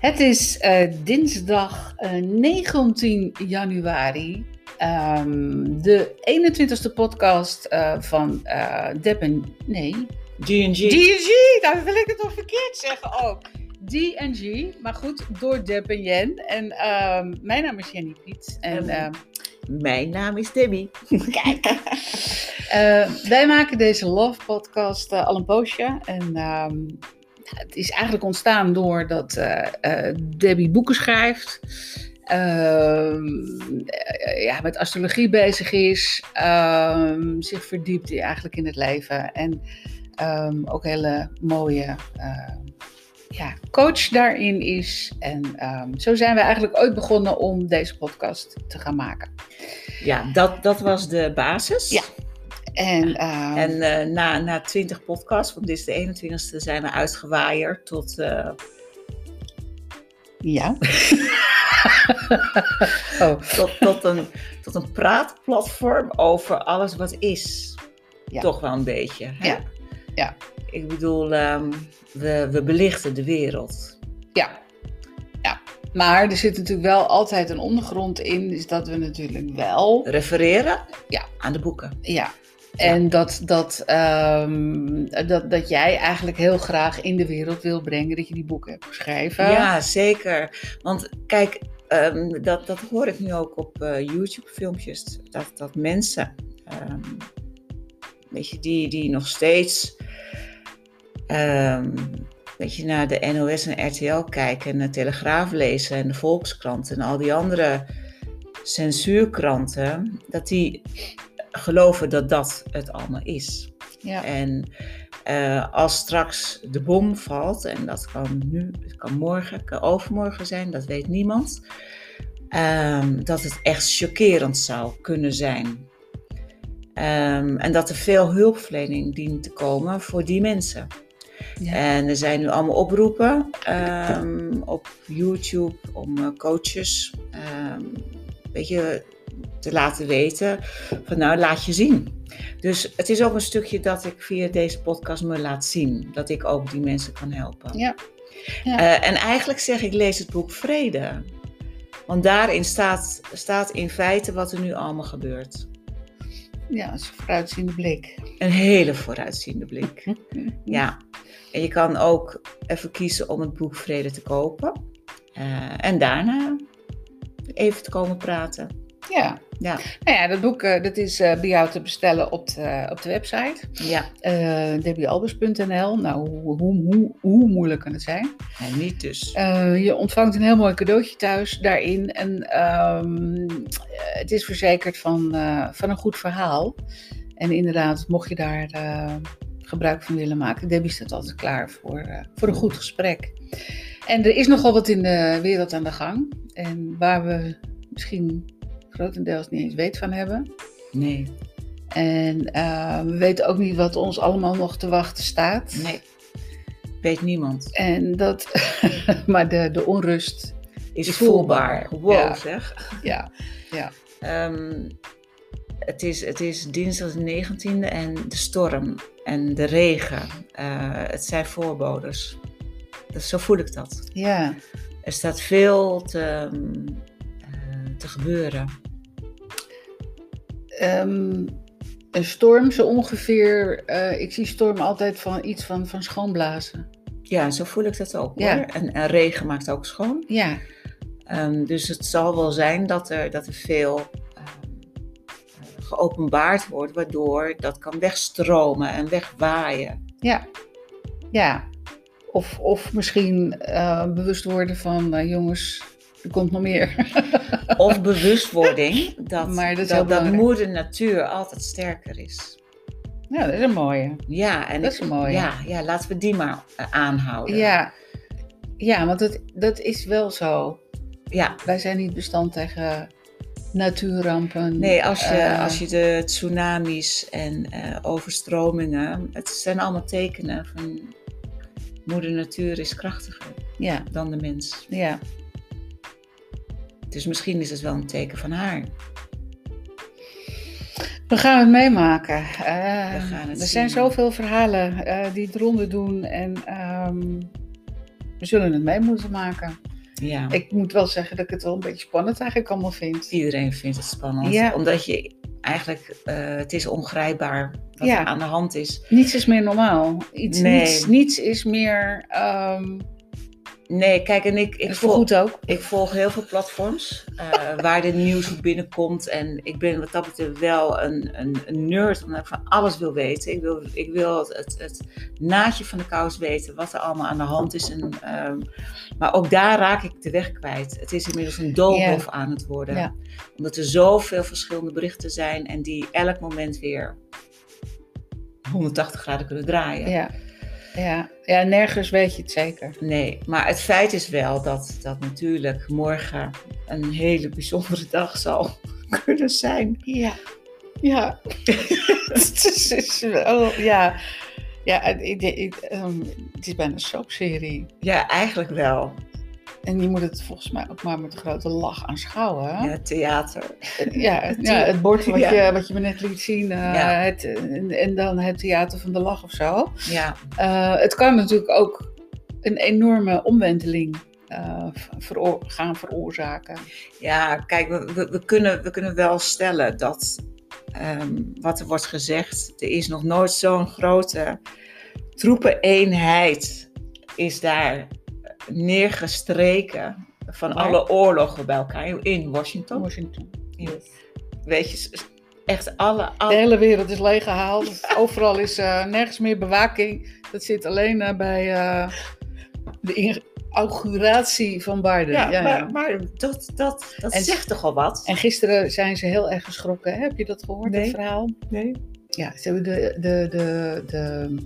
Het is eh, dinsdag eh, 19 januari. ehm, de 21ste podcast eh, van Deb en... Nee. G&G. D&G, nou wil ik het toch verkeerd zeggen ook. D&G, maar goed, door Deb en Jen. En ehm, mijn naam is Jenny Piet. En ehm, Mijn naam is Debbie. Kijk. Eh, wij maken deze Love Podcast al een poosje. En het is eigenlijk ontstaan doordat eh eh Debbie boeken schrijft. ehm, eh, ja, met astrologie bezig is. ehm, zich verdiept in- eigenlijk in het leven. En ehm, ook hele mooie ja, coach daarin is. En zo zijn we eigenlijk ooit begonnen om deze podcast te gaan maken. Ja, dat, dat was de basis. Ja. En, ehm, En eh, na, na 20 podcasts, want dit is de 21ste, zijn we uitgewaaierd tot. eh, Ja. oh, tot, tot, een, tot een praatplatform over alles wat is. Ja. Toch wel een beetje. Hè? Ja. Ja. Ik bedoel, ehm, we, we belichten de wereld. ja. Ja. Maar er zit natuurlijk wel altijd een ondergrond in, is dat we natuurlijk wel. Refereren Ja. aan de boeken. Ja. En dat, dat, ehm, dat, dat jij eigenlijk heel graag in de wereld wil brengen dat je die boeken hebt geschreven. Ja, zeker. Want kijk, ehm, dat, dat hoor ik nu ook op eh, YouTube-filmpjes. Dat, dat mensen, ehm, weet je, die, die nog steeds weet je, naar de NOS en RTL kijken en de Telegraaf lezen en de Volkskrant en al die andere censuurkranten, dat die geloven dat dat het allemaal is. Ja. En eh, als straks de bom valt, en dat kan nu, het kan morgen, het kan overmorgen zijn, dat weet niemand, ehm, dat het echt chockerend zou kunnen zijn. Ehm, en dat er veel hulpverlening dient te komen voor die mensen. Ja. En er zijn nu allemaal oproepen ehm, op YouTube om eh, coaches ehm, weet je, te laten weten van nou laat je zien. Dus het is ook een stukje dat ik via deze podcast me laat zien. Dat ik ook die mensen kan helpen. Ja. Ja. Eh, en eigenlijk zeg ik lees het boek Vrede. Want daarin staat, staat in feite wat er nu allemaal gebeurt. ja, dat is een vooruitziende blik. Een hele vooruitziende blik. Ja, en je kan ook even kiezen om het boek Vrede te kopen. Eh, en daarna even te komen praten. Ja. Ja, Nou ja, dat boek eh, dat is eh, bij jou te bestellen op de, op de website. ja. eh debbiealbers.nl. Nou, hoe, hoe, hoe, hoe moeilijk kan het zijn? En niet dus. Je ontvangt een heel mooi cadeautje thuis daarin. En ehm, eh, het is verzekerd van, van een goed verhaal. En inderdaad, mocht je daar gebruik van willen maken, Debbie staat altijd klaar voor, voor een goed gesprek. En er is nogal wat in de wereld aan de gang. En waar we misschien grotendeels niet eens weet van hebben. Nee, En eh, we weten ook niet wat ons allemaal nog te wachten staat. nee. Weet niemand. En dat, maar de, de onrust, Is, Is voelbaar. voelbaar. Wow, Ja. zeg. ja. Ehm, het, is, het is dinsdag de 19e en de storm en de regen. eh, het zijn voorbodes. Dus zo voel ik dat. Ja, Er staat veel te, ehm, eh, te gebeuren. Ehm, een storm zo ongeveer, eh, ik zie storm altijd van iets van, van schoonblazen. Ja, zo voel ik dat ook Ja. hoor. En, en regen maakt ook schoon. Ja, Ehm, dus het zal wel zijn dat er, dat er veel ehm, eh, geopenbaard wordt, waardoor dat kan wegstromen en wegwaaien. ja, ja. Of, of misschien eh, bewust worden van, jongens, er komt nog meer. Of bewustwording dat, Maar dat dat, moeder natuur altijd sterker is. ja, dat is een mooie. Ja, en Dat is een mooie. Ja, ja, laten we die maar eh, aanhouden. Ja, ja want dat, dat is wel zo. ja. Wij zijn niet bestand tegen natuurrampen. Nee, als je, Eh, als je de tsunamis en eh, overstromingen, het zijn allemaal tekenen van moeder natuur is krachtiger Ja, dan de mens. ja. Dus misschien is het wel een teken van haar. We gaan het meemaken. We gaan het er zijn zoveel verhalen eh, die het ronde doen en ehm, we zullen het mee moeten maken. Ja. Ik moet wel zeggen dat ik het wel een beetje spannend eigenlijk allemaal vind. Iedereen vindt het spannend. Ja. Omdat je eigenlijk, eh, het is ongrijpbaar wat Ja. er aan de hand is. Niets is meer normaal. Iets, Nee. niets, niets is meer. ehm Nee, kijk, en ik, ik, volg, goed ook. ik volg heel veel platforms eh, waar de nieuws op binnenkomt. En ik ben wat dat betreft wel een, een, een nerd, omdat ik van alles wil weten. Ik wil, ik wil het, het, naadje van de kous weten, wat er allemaal aan de hand is. En, ehm, maar ook daar raak ik de weg kwijt. Het is inmiddels een doolhof aan het worden. Omdat er zoveel verschillende berichten zijn en die elk moment weer 180 graden kunnen draaien. Ja. Ja. ja, nergens weet je het zeker. Nee, maar het feit is wel dat, dat natuurlijk morgen een hele bijzondere dag zal kunnen zijn. Ja. Ja. het is, is wel, ja. Ja, ik- ik- ehm, het is bijna een soapserie. Ja, eigenlijk wel. En je moet het volgens mij ook maar met een grote lach aanschouwen. Ja, theater. Ja, het, ja, het bord wat, Ja. je, wat je me net liet zien. eh, Ja. het, en, en dan het theater van de lach of zo. Ja, Eh, het kan natuurlijk ook een enorme omwenteling eh, gaan veroorzaken. ja kijk, we, we, we kunnen, we kunnen wel stellen dat ehm, wat er wordt gezegd, er is nog nooit zo'n grote troepeneenheid is daar neergestreken van Waar? alle oorlogen bij elkaar in Washington. Washington. Weet je, echt alle, De alle hele wereld is leeggehaald. Overal is eh, nergens meer bewaking. Dat zit alleen eh, bij eh, de inauguratie van Biden. Ja, Ja, ja. maar, maar dat, dat, dat En- zegt toch al wat? En gisteren zijn ze heel erg geschrokken. Hè? Heb je dat gehoord, Nee. dat verhaal? nee. Ja, ze hebben de, de, de, de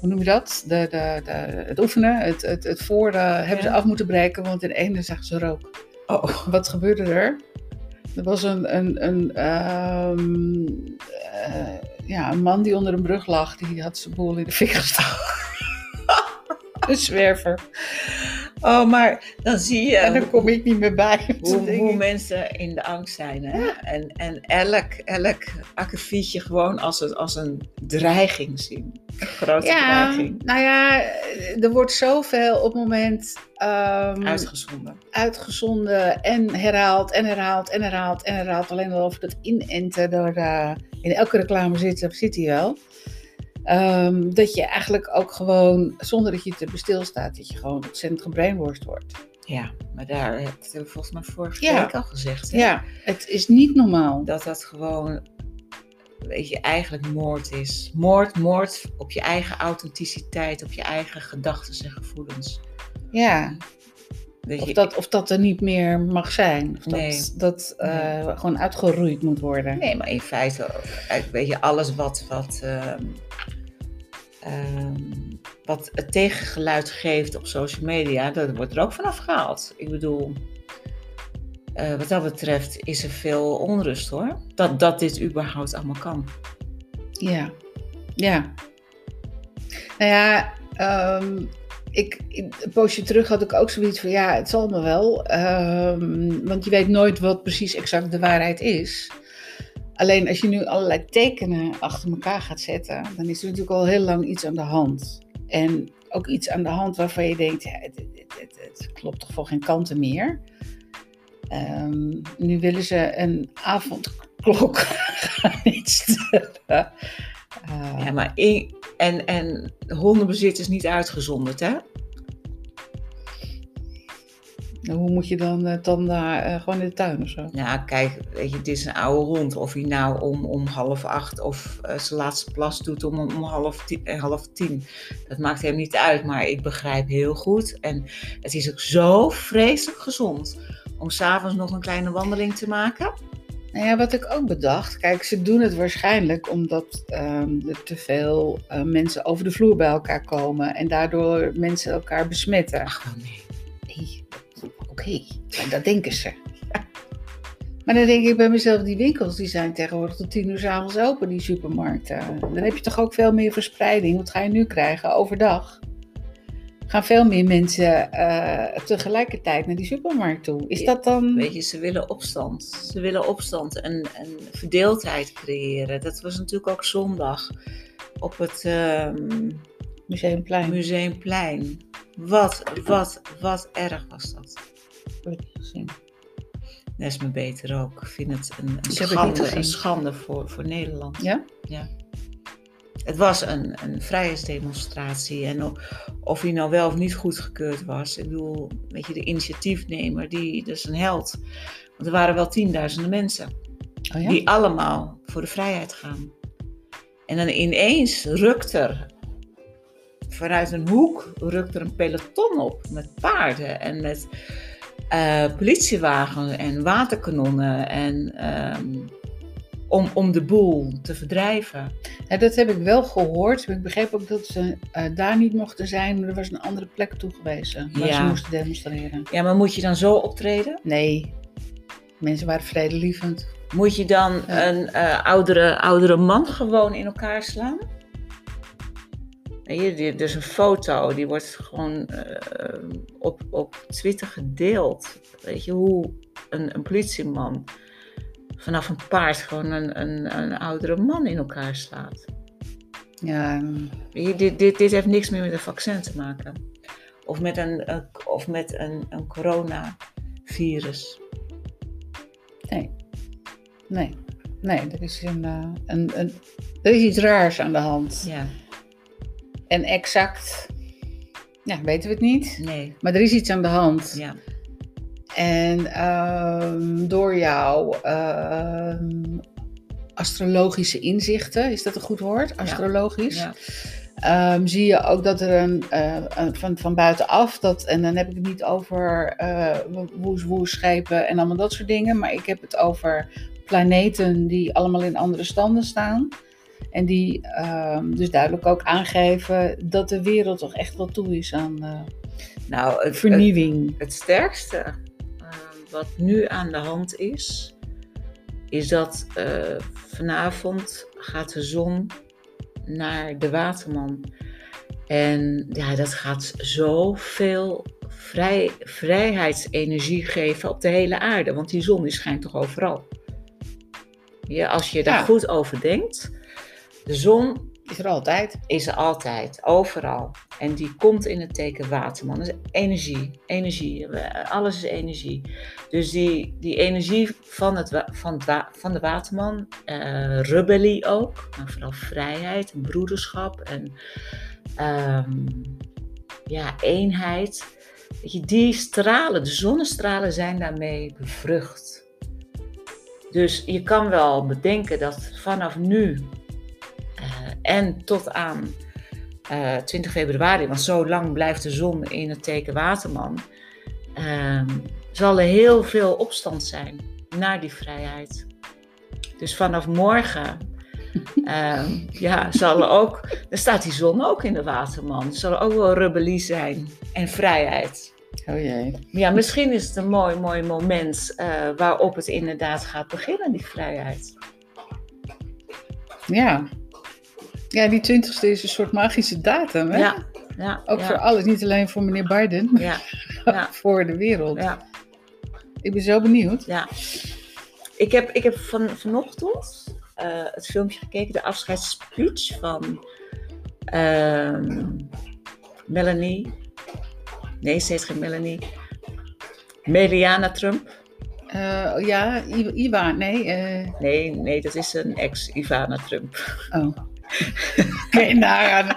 hoe noem je dat? De, de, de, het oefenen, het, het, het voor, eh, hebben ze af moeten breken, want in ene zag ze rook. Oh, Wat gebeurde er? Er was een, een, een, ehm, eh, ja, een man die onder een brug lag, die had zijn boel in de fik gestoken. een zwerver. Oh, maar dan zie je En dan kom ik niet meer bij. hoe, mensen in de angst zijn. Hè? En, en elk, elk akkefietje gewoon als, een- als een dreiging zien. Een grote Ja, dreiging. nou ja, er wordt zoveel op het moment ehm, Uitgezonden. uitgezonden en herhaald en herhaald en herhaald en herhaald. Alleen al over dat inenten, daar, eh, in elke reclame zit, zit hij wel. Ehm, dat je eigenlijk ook gewoon, zonder dat je te bestilstaat, dat je gewoon ontzettend gebrainworst wordt. Ja, maar daar heb ik het volgens mij vorige Ja. week al gezegd. hè? Ja, het is niet normaal. Dat dat gewoon, weet je, eigenlijk moord is. Moord, moord op je eigen authenticiteit, op je eigen gedachten en gevoelens. Ja, Weet of je, dat, of dat er niet meer mag zijn. Of dat Nee. dat eh, gewoon uitgeroeid moet worden. Nee, maar in feite, eh, weet je, alles wat, wat, ehm, ehm, wat het tegengeluid geeft op social media, dat wordt er ook vanaf gehaald. Ik bedoel, eh, wat dat betreft is er veel onrust hoor. Dat, dat dit überhaupt allemaal kan. Ja, ja. Nou ja, ehm, ik, een poosje terug had ik ook zoiets van, ja, het zal me wel. ehm, want je weet nooit wat precies exact de waarheid is. Alleen als je nu allerlei tekenen achter elkaar gaat zetten, dan is er natuurlijk al heel lang iets aan de hand. En ook iets aan de hand waarvan je denkt, ja, het, het, het, het klopt toch voor geen kanten meer. Ehm, nu willen ze een avondklok gaan instellen. Ja, maar en, en hondenbezit is niet uitgezonderd, hè? Hoe moet je dan uh, tanda uh, gewoon in de tuin of zo? Ja, kijk, weet je, dit is een oude hond. Of hij nou om, om half acht of uh, zijn laatste plas doet om, om half, tien, eh, half tien. Dat maakt hem niet uit, maar ik begrijp heel goed. En het is ook zo vreselijk gezond om s'avonds nog een kleine wandeling te maken. Nou ja, wat ik ook bedacht, kijk, ze doen het waarschijnlijk omdat um, er te veel uh, mensen over de vloer bij elkaar komen en daardoor mensen elkaar besmetten. Ach, nee. Nee, oké, okay. dat denken ze. Maar dan denk ik bij mezelf, die winkels die zijn tegenwoordig tot tien uur s'avonds open, die supermarkten. Dan heb je toch ook veel meer verspreiding. Wat ga je nu krijgen? Overdag gaan veel meer mensen uh, tegelijkertijd naar die supermarkt toe. Is dat dan... Weet je, ze willen opstand. Ze willen opstand en, en verdeeldheid creëren. Dat was natuurlijk ook zondag op het um, Museumplein. Museumplein. Wat, wat, wat erg was dat. Heb ik niet gezien. Dat is me beter ook. Ik vind het een, een schande, een schande voor, voor Nederland. Ja? Het was een, een vrijheidsdemonstratie. En of, of hij nou wel of niet goedgekeurd was. Ik bedoel, weet je, de initiatiefnemer, die, dat is een held. Want er waren wel tienduizenden mensen. Oh ja? Die allemaal voor de vrijheid gaan. En dan ineens rukt er vanuit een hoek rukt er een peloton op met paarden en met eh politiewagens en waterkanonnen en ehm, om, om de boel te verdrijven. Ja, dat heb ik wel gehoord. Ik begreep ook dat ze eh, daar niet mochten zijn, er was een andere plek toegewezen waar ze moesten demonstreren. Ja, maar moet je dan zo optreden? Nee, mensen waren vredelievend. Moet je dan Ja. een eh, oudere, oudere man gewoon in elkaar slaan? Dus een foto, die wordt gewoon eh, op, op Twitter gedeeld. Weet je, hoe een, een politieman vanaf een paard gewoon een, een, een oudere man in elkaar slaat. Ja, dit, dit, dit heeft niks meer met een vaccin te maken. Of met een, een- of met een, een coronavirus. nee. Nee. Nee, er is, een, eh, een, een, er is iets raars aan de hand. Ja, En exact, ja, weten we het niet. nee, Maar er is iets aan de hand. ja. En ehm, door jouw ehm, astrologische inzichten, is dat een goed woord? Astrologisch. ja. Ehm, zie je ook dat er een, eh, een- van, van buitenaf, dat, en dan heb ik het niet over eh woes, woes, schepen en allemaal dat soort dingen, maar ik heb het over planeten die allemaal in andere standen staan. En die ehm, dus duidelijk ook aangeven dat de wereld toch echt wel toe is aan eh, Nou, het, vernieuwing. het sterkste eh, wat nu aan de hand is, is dat eh, vanavond gaat de zon naar de waterman. En ja, dat gaat zoveel vrij, vrijheidsenergie geven op de hele aarde. Want die zon die schijnt toch overal. Ja, als je daar Ja. goed over denkt. De zon Is er altijd. is er altijd, overal. En die komt in het teken waterman. Is energie, energie. Alles is energie. Dus die, die energie van, het, van, het van de waterman, eh, rebellie ook, maar vooral vrijheid en broederschap en ehm, ja, eenheid. Die stralen, de zonnestralen zijn daarmee bevrucht. Dus je kan wel bedenken dat vanaf nu en tot aan eh, 20 februari, want zo lang blijft de zon in het teken Waterman, ehm, zal er heel veel opstand zijn naar die vrijheid. Dus vanaf morgen ehm, ja, zal er ook, dan staat die zon ook in de Waterman, zal er ook wel rebellie zijn en vrijheid. Oh jee. Ja, misschien is het een mooi, mooi moment eh, waarop het inderdaad gaat beginnen, die vrijheid. Ja. Ja, die twintigste is een soort magische datum, hè? Ja, ja, Ook ja, voor alles, niet alleen voor meneer Biden, maar ja, ja, voor de wereld. ja. Ik ben zo benieuwd. Ja. Ik heb, ik heb van, vanochtend eh, het filmpje gekeken, de afscheidsspeech van ehm, Melanie. Nee, ze heet geen Melanie. Meliana Trump. Eh, ja, I- Iwa, nee. eh, Nee, nee, dat is een ex-Ivana Trump. oh. Nou ja.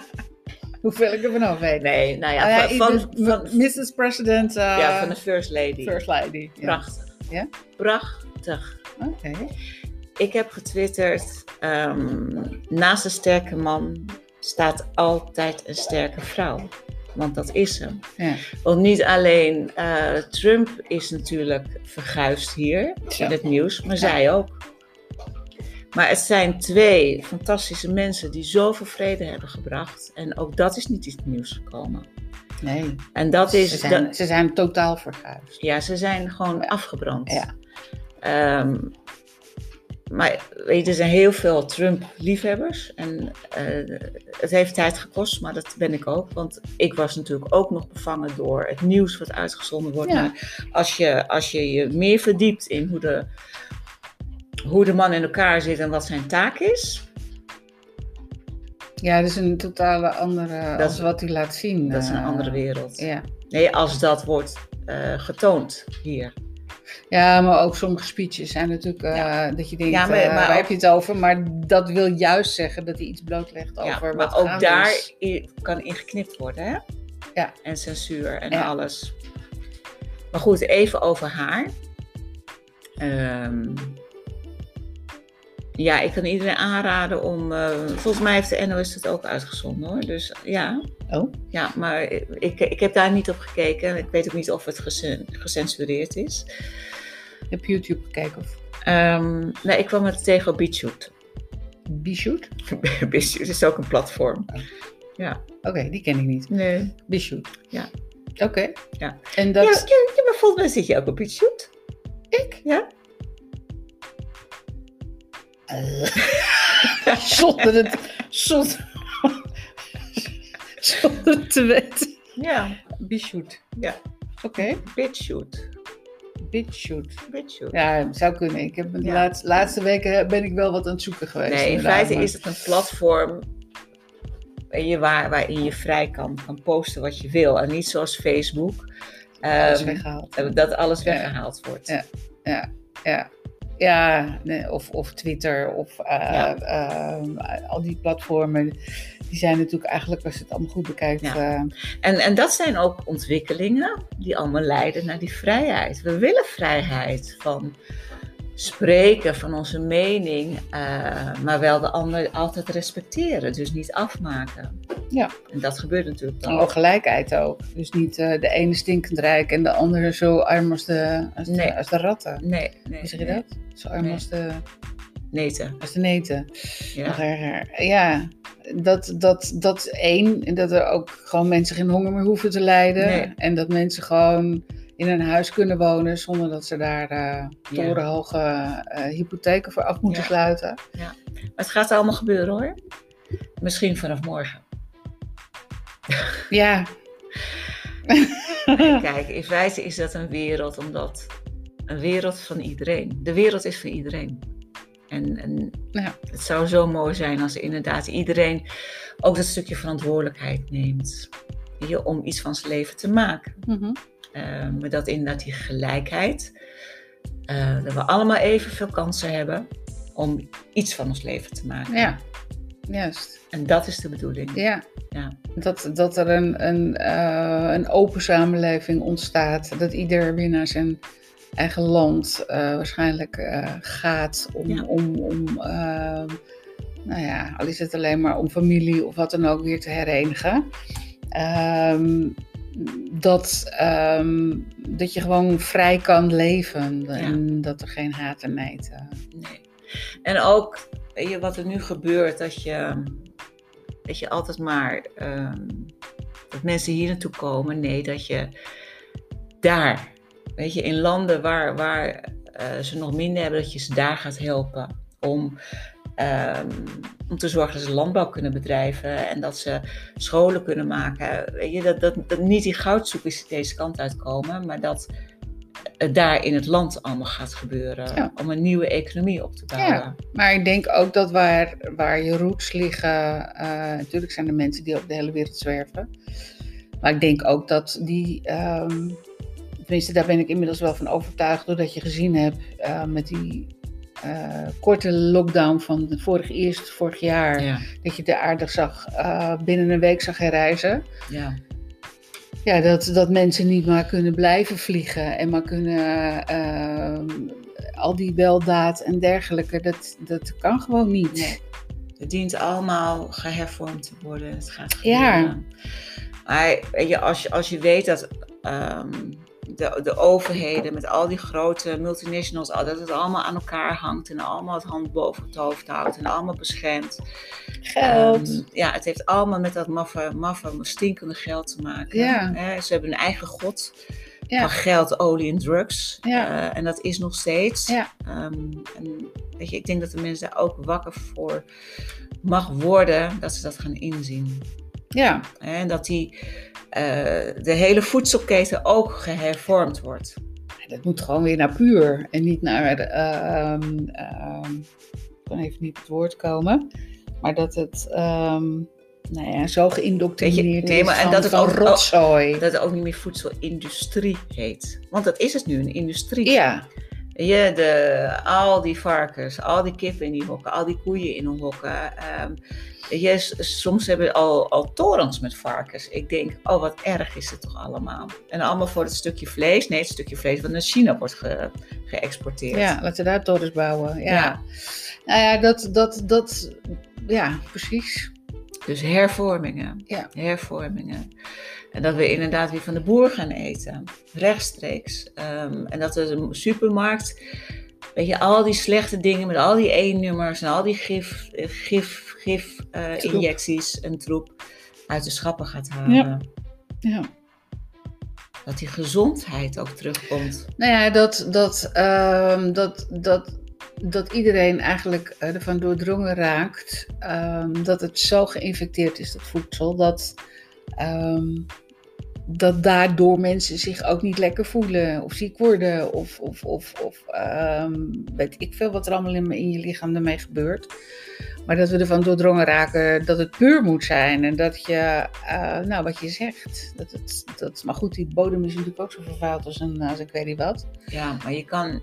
Hoeveel ik ervan af weet. Nee, nou ja, ja, van, van, Mrs. President. eh, ja, van de First Lady. First Lady. Ja. Prachtig. Ja? Prachtig. Oké. Ik heb getwitterd, ehm, naast een sterke man staat altijd een sterke vrouw. Want dat is hem. Ja. Want niet alleen eh, Trump is natuurlijk verguisd hier Zo. in het nieuws, maar zij ook. Maar het zijn twee fantastische mensen die zoveel vrede hebben gebracht. En ook dat is niet het nieuws gekomen. Nee. En dat is... ze, zijn, dat- ze zijn totaal verguisd. ja, ze zijn gewoon afgebrand. Ja. Ehm, maar weet je, er zijn heel veel Trump-liefhebbers. En eh, het heeft tijd gekost, maar dat ben ik ook. Want ik was natuurlijk ook nog bevangen door het nieuws wat uitgezonden wordt. Ja. Maar als je, als je je meer verdiept in hoe de, hoe de man in elkaar zit en wat zijn taak is. Ja, dat is een totale andere, Dat is- wat hij laat zien. Dat is een eh, andere wereld. Ja. Nee, als dat wordt eh, getoond hier. ja, maar ook sommige speeches zijn natuurlijk eh, Ja. dat je denkt, Ja, maar- maar waar ook- heb je het over? Maar dat wil juist zeggen dat hij iets blootlegt Ja, over maar wat ook daar is. kan ingeknipt worden, hè? Ja. En censuur en Ja. alles. Maar goed, even over haar. Ehm, ja, ik kan iedereen aanraden om. eh, volgens mij heeft de NOS het ook uitgezonden hoor. Dus ja. Oh. Ja, maar ik, ik heb daar niet op gekeken. Ik weet ook niet of het gecen- gecensureerd is. Heb je YouTube gekeken of Ehm, nee, ik kwam het tegen op BitChute. Bishoot? BitChute is ook een platform. Oké, die ken ik niet. Nee. Bishoot. Ja. Oké. Ja. En dat... Ja, ja, ja, maar volgens mij zit je ook op BitChute. Ik? Ja. Zonder het... Zonder, zonder het te weten. Ja, Bishoot. Ja. Oké. BitChute. Bishoot. BitChute. Ja, zou kunnen. Ik heb de Ja. laatste, laatste weken ben ik wel wat aan het zoeken geweest. Nee, in feite maar- is het een platform waarin je, waar, waarin je vrij kan, kan posten wat je wil. En niet zoals Facebook, alles ehm, weggehaald. dat alles Ja. wordt. Ja. Ja, ja. Ja, nee, of, of Twitter of eh, Ja. eh, al die platformen. Die zijn natuurlijk eigenlijk, als je het allemaal goed bekijkt. Ja. eh, En, en dat zijn ook ontwikkelingen die allemaal leiden naar die vrijheid. We willen vrijheid van spreken, van onze mening, eh, maar wel de ander altijd respecteren. Dus niet afmaken. Ja. En dat gebeurt natuurlijk en dan. ook gelijkheid ook. Dus niet eh, de ene stinkend rijk en de andere zo arm als de, als de, Nee. als de ratten. Nee, nee. Hoe zeg je nee. dat? Zo arm Nee. als, de, Nee, te. als de neten. Ja. Ja, dat, dat, dat is één. En dat er ook gewoon mensen geen honger meer hoeven te lijden. En dat mensen gewoon in een huis kunnen wonen zonder dat ze daar eh torenhoge eh, hypotheken voor af moeten Ja. sluiten. Maar het gaat allemaal gebeuren hoor. Misschien vanaf morgen. Ja. Kijk, in feite is dat een wereld omdat een wereld van iedereen. De wereld is van iedereen. En, en Ja. het zou zo mooi zijn als inderdaad iedereen ook dat stukje verantwoordelijkheid neemt. Je, om iets van zijn leven te maken. Mhm. Maar dat inderdaad die gelijkheid, eh, dat we allemaal evenveel kansen hebben om iets van ons leven te maken. ja, juist. En dat is de bedoeling. Ja. Ja. Dat, dat er een, een, eh, een open samenleving ontstaat. Dat ieder weer naar zijn eigen land eh, waarschijnlijk gaat om, Ja. om, om eh, nou ja, al is het alleen maar om familie of wat dan ook weer te herenigen. Ehm, dat, ehm, dat je gewoon vrij kan leven en dat er geen haat en nijd. eh, Nee. En ook weet je, wat er nu gebeurt, dat je, dat je altijd maar ehm, dat mensen hier naartoe komen. Nee, dat je daar, weet je, in landen waar, waar eh, ze nog minder hebben, dat je ze daar gaat helpen om, ehm, om te zorgen dat ze landbouw kunnen bedrijven en dat ze scholen kunnen maken. Weet je, dat, dat, dat niet die goudzoekers deze kant uitkomen, maar dat het daar in het land allemaal gaat gebeuren. Ja. Om een nieuwe economie op te bouwen. Maar ik denk ook dat waar, waar je roots liggen, eh, natuurlijk zijn er mensen die over de hele wereld zwerven. Maar ik denk ook dat die, ehm, tenminste daar ben ik inmiddels wel van overtuigd, doordat je gezien hebt eh, met die eh, korte lockdown van de vorig, eerst vorig jaar, Ja. dat je de aardig zag, eh, binnen een week zag herreizen. ja. Ja, dat, dat mensen niet maar kunnen blijven vliegen en maar kunnen ehm, al die weldaad en dergelijke, dat, dat kan gewoon niet. Nee. Het dient allemaal gehervormd te worden. Het gaat Ja. Maar je, als, je, als je weet dat ehm, de, de overheden met al die grote multinationals, al- dat het allemaal aan elkaar hangt en allemaal het hand boven het hoofd houdt en allemaal beschermt. Geld. Ehm, ja, het heeft allemaal met dat maffe, maffe stinkende geld te maken. Ja. Ze hebben een eigen god Ja. van geld, olie en drugs. Ja. Eh, en dat is nog steeds. Ja. Ehm, en weet je, ik denk dat de mensen daar ook wakker voor mag worden, dat ze dat gaan inzien. Ja, En dat die, eh, de hele voedselketen ook gehervormd wordt. dat moet gewoon weer naar puur en niet naar, ehm, ehm, ik kan even niet het woord komen. Maar dat het ehm, nou ja, zo geïndoctrineerd nee, maar- is en dat het ook- rotzooi. Dat het ook niet meer voedselindustrie heet. Want dat is het nu, een industrie. ja, Je, de, al die varkens, al die kippen in die hokken, al die koeien in hun hokken. ehm, soms hebben we al, al torens met varkens. Ik denk, oh wat erg is het toch allemaal. En allemaal voor het stukje vlees. Nee, het stukje vlees wat naar China wordt ge- geëxporteerd. ja, laten we daar torens bouwen. Ja. Ja. Nou ja, dat, dat, dat, ja, precies. Dus hervormingen. Ja. Hervormingen. En dat we inderdaad weer van de boer gaan eten. Rechtstreeks. Ehm, en dat de supermarkt, weet je, al die slechte dingen met al die E-nummers en al die gif, gif, gif Troep. injecties en troep uit de schappen gaat halen. Ja. Ja. Dat die gezondheid ook terugkomt. Nou ja, dat, dat, ehm, dat, dat, dat iedereen eigenlijk ervan doordrongen raakt ehm, dat het zo geïnfecteerd is, dat voedsel, dat, ehm, dat daardoor mensen zich ook niet lekker voelen of ziek worden of, of, of, of ehm, weet ik veel wat er allemaal in, in je lichaam ermee gebeurt. Maar dat we ervan doordrongen raken dat het puur moet zijn en dat je, eh, nou wat je zegt, dat het, dat, maar goed, die bodem is natuurlijk ook zo vervuild als een, als ik weet niet wat. Ja, maar je kan,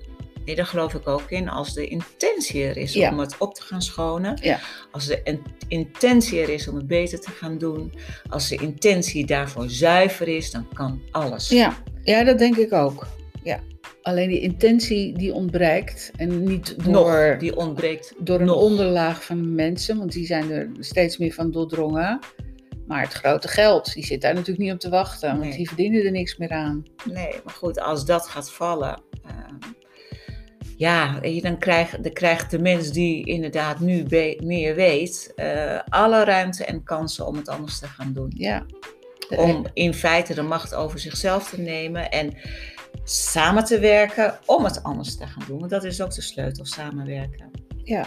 nee, daar geloof ik ook in, als de intentie er is Ja. om het op te gaan schonen. Ja. Als de in- intentie er is om het beter te gaan doen. Als de intentie daarvoor zuiver is, dan kan alles. Ja, ja, dat denk ik ook. Ja. Alleen die intentie die ontbreekt en niet door, Nog, die ontbreekt door een nog. onderlaag van mensen, want die zijn er steeds meer van doordrongen. Maar het grote geld, die zit daar natuurlijk niet op te wachten, want Nee. die verdienen er niks meer aan. Nee, maar goed, als dat gaat vallen. ehm, ja, dan, krijgt, dan krijgt de mens die inderdaad nu meer weet, eh, alle ruimte en kansen om het anders te gaan doen. Ja. Om in feite de macht over zichzelf te nemen en samen te werken om het anders te gaan doen. Want dat is ook de sleutel, samenwerken. ja.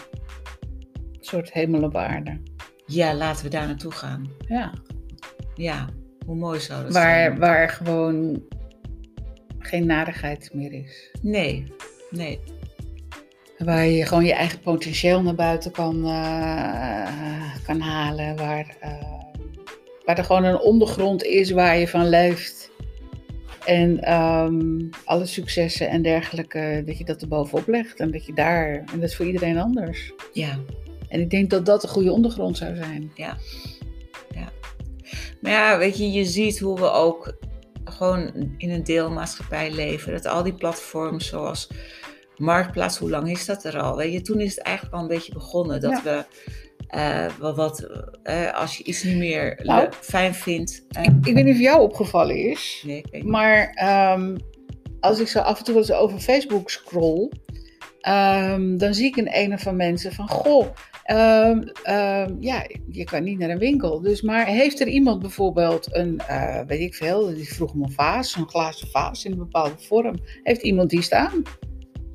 Een soort hemel op aarde. Ja, laten we daar naartoe gaan. Ja. Ja, hoe mooi zou dat Waar, zijn? waar gewoon geen narigheid meer is. Nee, nee. Waar je gewoon je eigen potentieel naar buiten kan, eh, kan halen. Waar, eh, waar er gewoon een ondergrond is waar je van leeft. En ehm, alle successen en dergelijke, dat je dat er bovenop legt. En dat je daar, en dat is voor iedereen anders. Ja, En ik denk dat dat een goede ondergrond zou zijn. Maar ja, weet je, je ziet hoe we ook gewoon in een deelmaatschappij leven. Dat al die platforms zoals Marktplaats, hoe lang is dat er al? Weet je, toen is het eigenlijk al een beetje begonnen dat Ja. we eh, wat, wat eh, als je iets niet meer Nou. leuk- fijn vindt. eh, Ik weet niet of jou opgevallen is. nee, ik weet niet. Maar ehm, als ik zo af en toe eens over Facebook scroll, ehm, dan zie ik een ene van mensen van, goh, ehm, ja, je kan niet naar een winkel. Dus, maar heeft er iemand bijvoorbeeld een, weet ik veel, die vroeg om een vaas, een glazen vaas in een bepaalde vorm. Heeft iemand die staan?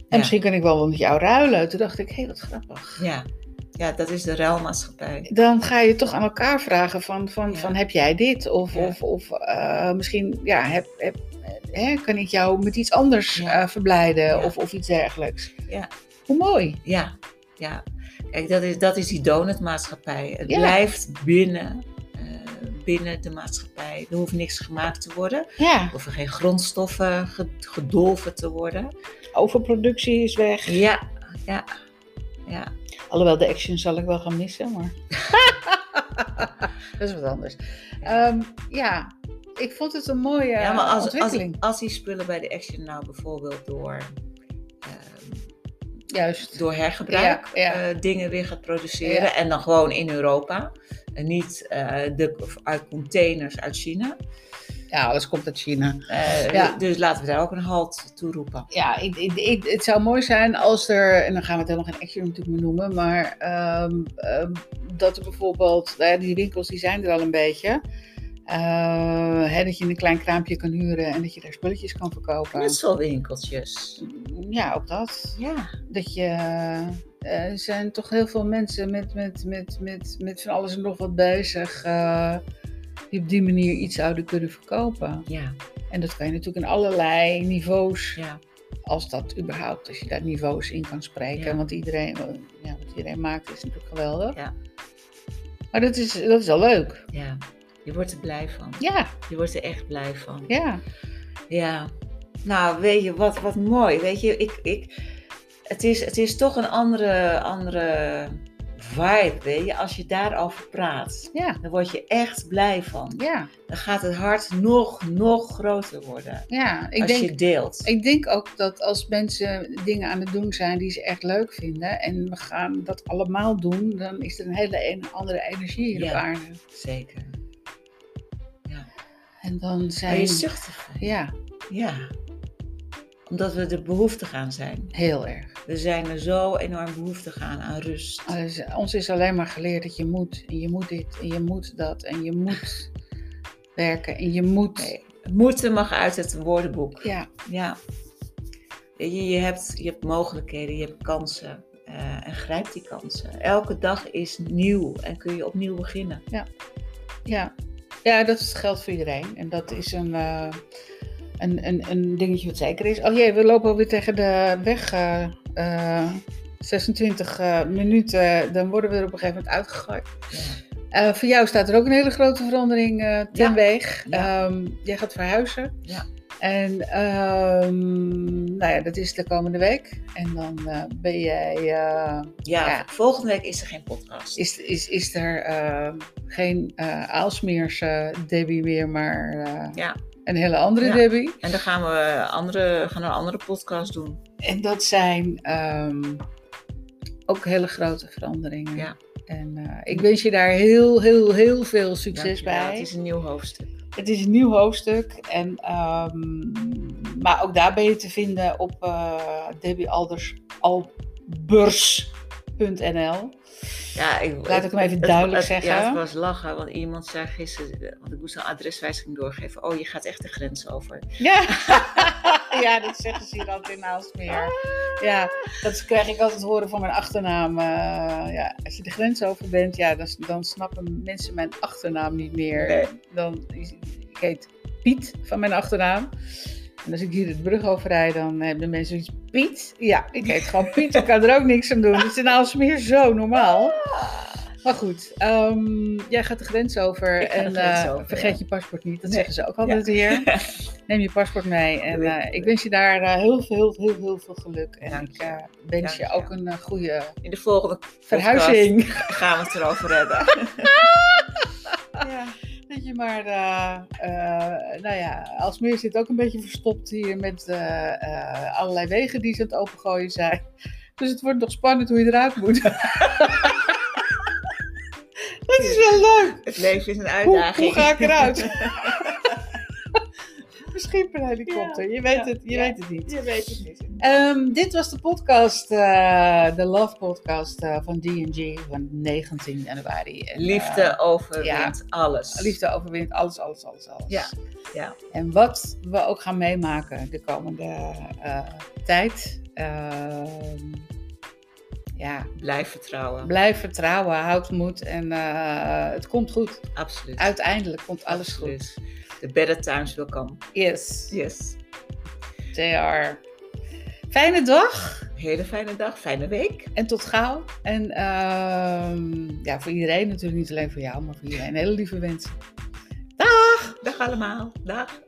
En misschien kan ik wel met jou ruilen. Toen dacht ik, hé, hey, wat grappig. Ja. ja, dat is de ruilmaatschappij. Dan ga je toch aan elkaar vragen van, van, van heb jij dit? Of, of, of eh, misschien ja, heb, heb, hè, kan ik jou met iets anders eh, verblijden of, of iets dergelijks. Ja. Hoe mooi. Ja, ja. Kijk, dat is, dat is die donutmaatschappij. Het blijft binnen, eh, binnen de maatschappij. Er hoeft niks gemaakt te worden. Ja, Er hoeven geen grondstoffen ge- gedolven te worden. overproductie is weg. Ja, ja, ja. Alhoewel de action zal ik wel gaan missen, maar... dat is wat anders. Ehm, ja, ik vond het een mooie ja maar als, als, ontwikkeling. als die spullen bij de Action nou bijvoorbeeld door, ehm, Juist. door hergebruik Ja, ja. eh, dingen weer gaat produceren. En dan gewoon in Europa. En niet eh, de, uit containers uit China. Ja, alles komt uit China. Eh, Ja. Dus laten we daar ook een halt toe roepen. Ja, ik, ik, ik- het zou mooi zijn als er, en dan gaan we het helemaal geen action natuurlijk meer noemen, maar ehm, ehm, dat er bijvoorbeeld, nou ja, die winkels die zijn er al een beetje, eh, hè, dat je een klein kraampje kan huren en dat je daar spulletjes kan verkopen. Knutselwinkeltjes. Ja, ook dat. Ja, Dat je, eh, er zijn toch heel veel mensen met, met, met, met, met van alles en nog wat bezig, eh, die op die manier iets zouden kunnen verkopen. ja, En dat kan je natuurlijk in allerlei niveaus ja. als dat überhaupt, als je daar niveaus in kan spreken. Ja. Want iedereen, ja, wat iedereen maakt is natuurlijk geweldig. Ja. Maar dat is, dat is al leuk. Ja, je wordt er blij van. Ja, Je wordt er echt blij van. ja. Ja, nou weet je, wat, wat mooi. Weet je, ik, ik, het, is, het is toch een andere, andere vibe, weet je. Als je daarover praat, Ja, dan word je echt blij van. ja, Dan gaat het hart nog, nog groter worden. ja. Ik als denk, je deelt. Ik denk ook dat als mensen dingen aan het doen zijn die ze echt leuk vinden en we gaan dat allemaal doen, dan is er een hele een- andere energie hier op Ja. aarde. Zeker. En dan je zijn. zucht ervan. Ja, Ja. Omdat we de behoefte gaan zijn. heel erg. We zijn er zo enorm behoefte gaan aan rust. Alles- ons is alleen maar geleerd dat je moet en je moet dit en je moet dat en je moet werken en je moet. Nee, moeten mag uit het woordenboek. Ja, Ja. Je, je, hebt, je hebt mogelijkheden, je hebt kansen. eh, en grijp die kansen. Elke dag is nieuw en kun je opnieuw beginnen. ja. ja, dat geldt voor iedereen. En dat is een, eh, een, een, een dingetje wat zeker is. Oh jee, we lopen alweer tegen de weg. eh, eh, 26 eh, minuten, dan worden we er op een gegeven moment uitgegooid. Ja. Eh, voor jou staat er ook een hele grote verandering eh ten weeg. Ja. Ehm, jij gaat verhuizen. Ja. En ehm, nou ja, dat is de komende week. En dan eh, ben jij. eh, Ja, Ja. volgende week is er geen podcast. is, is, is er eh, geen eh Aalsmeers eh, Debbie meer, maar eh, Ja. Een hele andere Ja. Debbie. En dan gaan we andere, gaan we een andere podcast doen. En dat zijn ehm, ook hele grote veranderingen. Ja. En eh, ik wens je daar heel, heel, heel veel succes bij. Het is een nieuw hoofdstuk. Het is een nieuw hoofdstuk. En, ehm, maar ook daar ben je te vinden op uh. Ja, ik, Laat ik hem even het- duidelijk het- zeggen. Ja, het was lachen, want iemand zei gisteren, want ik moest een adreswijziging doorgeven. Oh, je gaat echt de grens over. Ja. ja, dat zeggen ze hier altijd in Aalsmeer. Ja, dat krijg ik altijd horen van mijn achternaam. Eh, ja, als je de grens over bent, ja, dan, dan snappen mensen mijn achternaam niet meer. Nee. Dan, ik heet Piet van mijn achternaam. En als ik hier de brug overrijd, dan hebben mensen iets. Piet? Ja, ik heet gewoon Piet. Ik kan er ook niks aan doen. Het is in Aalsmeer zo normaal. Maar goed, ehm, jij gaat de grens over. Ik en grens eh, over, vergeet ja. je paspoort niet. Dat Nee. zeggen ze ook altijd hier. Neem je paspoort mee. En ik. eh, ik wens je daar eh, heel, veel, heel, heel, heel veel geluk. En Dank ik wens je je. ook een goede In de volgende verhuizing. gaan we het erover hebben. ja, dat je maar, eh, eh, nou ja, Alsmeer zit ook een beetje verstopt hier met eh, allerlei wegen die ze aan het opengooien zijn. Dus het wordt nog spannend hoe je eruit moet. dat is wel leuk. Het leven is een Hoe, uitdaging. hoe ga ik eruit? Misschien per helikopter. Je weet, het, je weet het niet. Je weet het niet. Ehm, dit was de podcast, eh, de Love Podcast eh, van D&G van 19 januari. Liefde eh, overwint alles. liefde overwint alles, alles, alles, alles. Ja, ja. En wat we ook gaan meemaken de komende tijd. ehm, ja, Blijf vertrouwen. blijf vertrouwen, houd moed en het komt goed. Absoluut. Uiteindelijk komt alles goed. The better times will come. Yes, Yes. they are. Fijne dag. Hele fijne dag, fijne week. En tot gauw. En ehm, ja, voor iedereen natuurlijk, niet alleen voor jou, maar voor iedereen. Hele lieve wensen. Dag allemaal. Dag.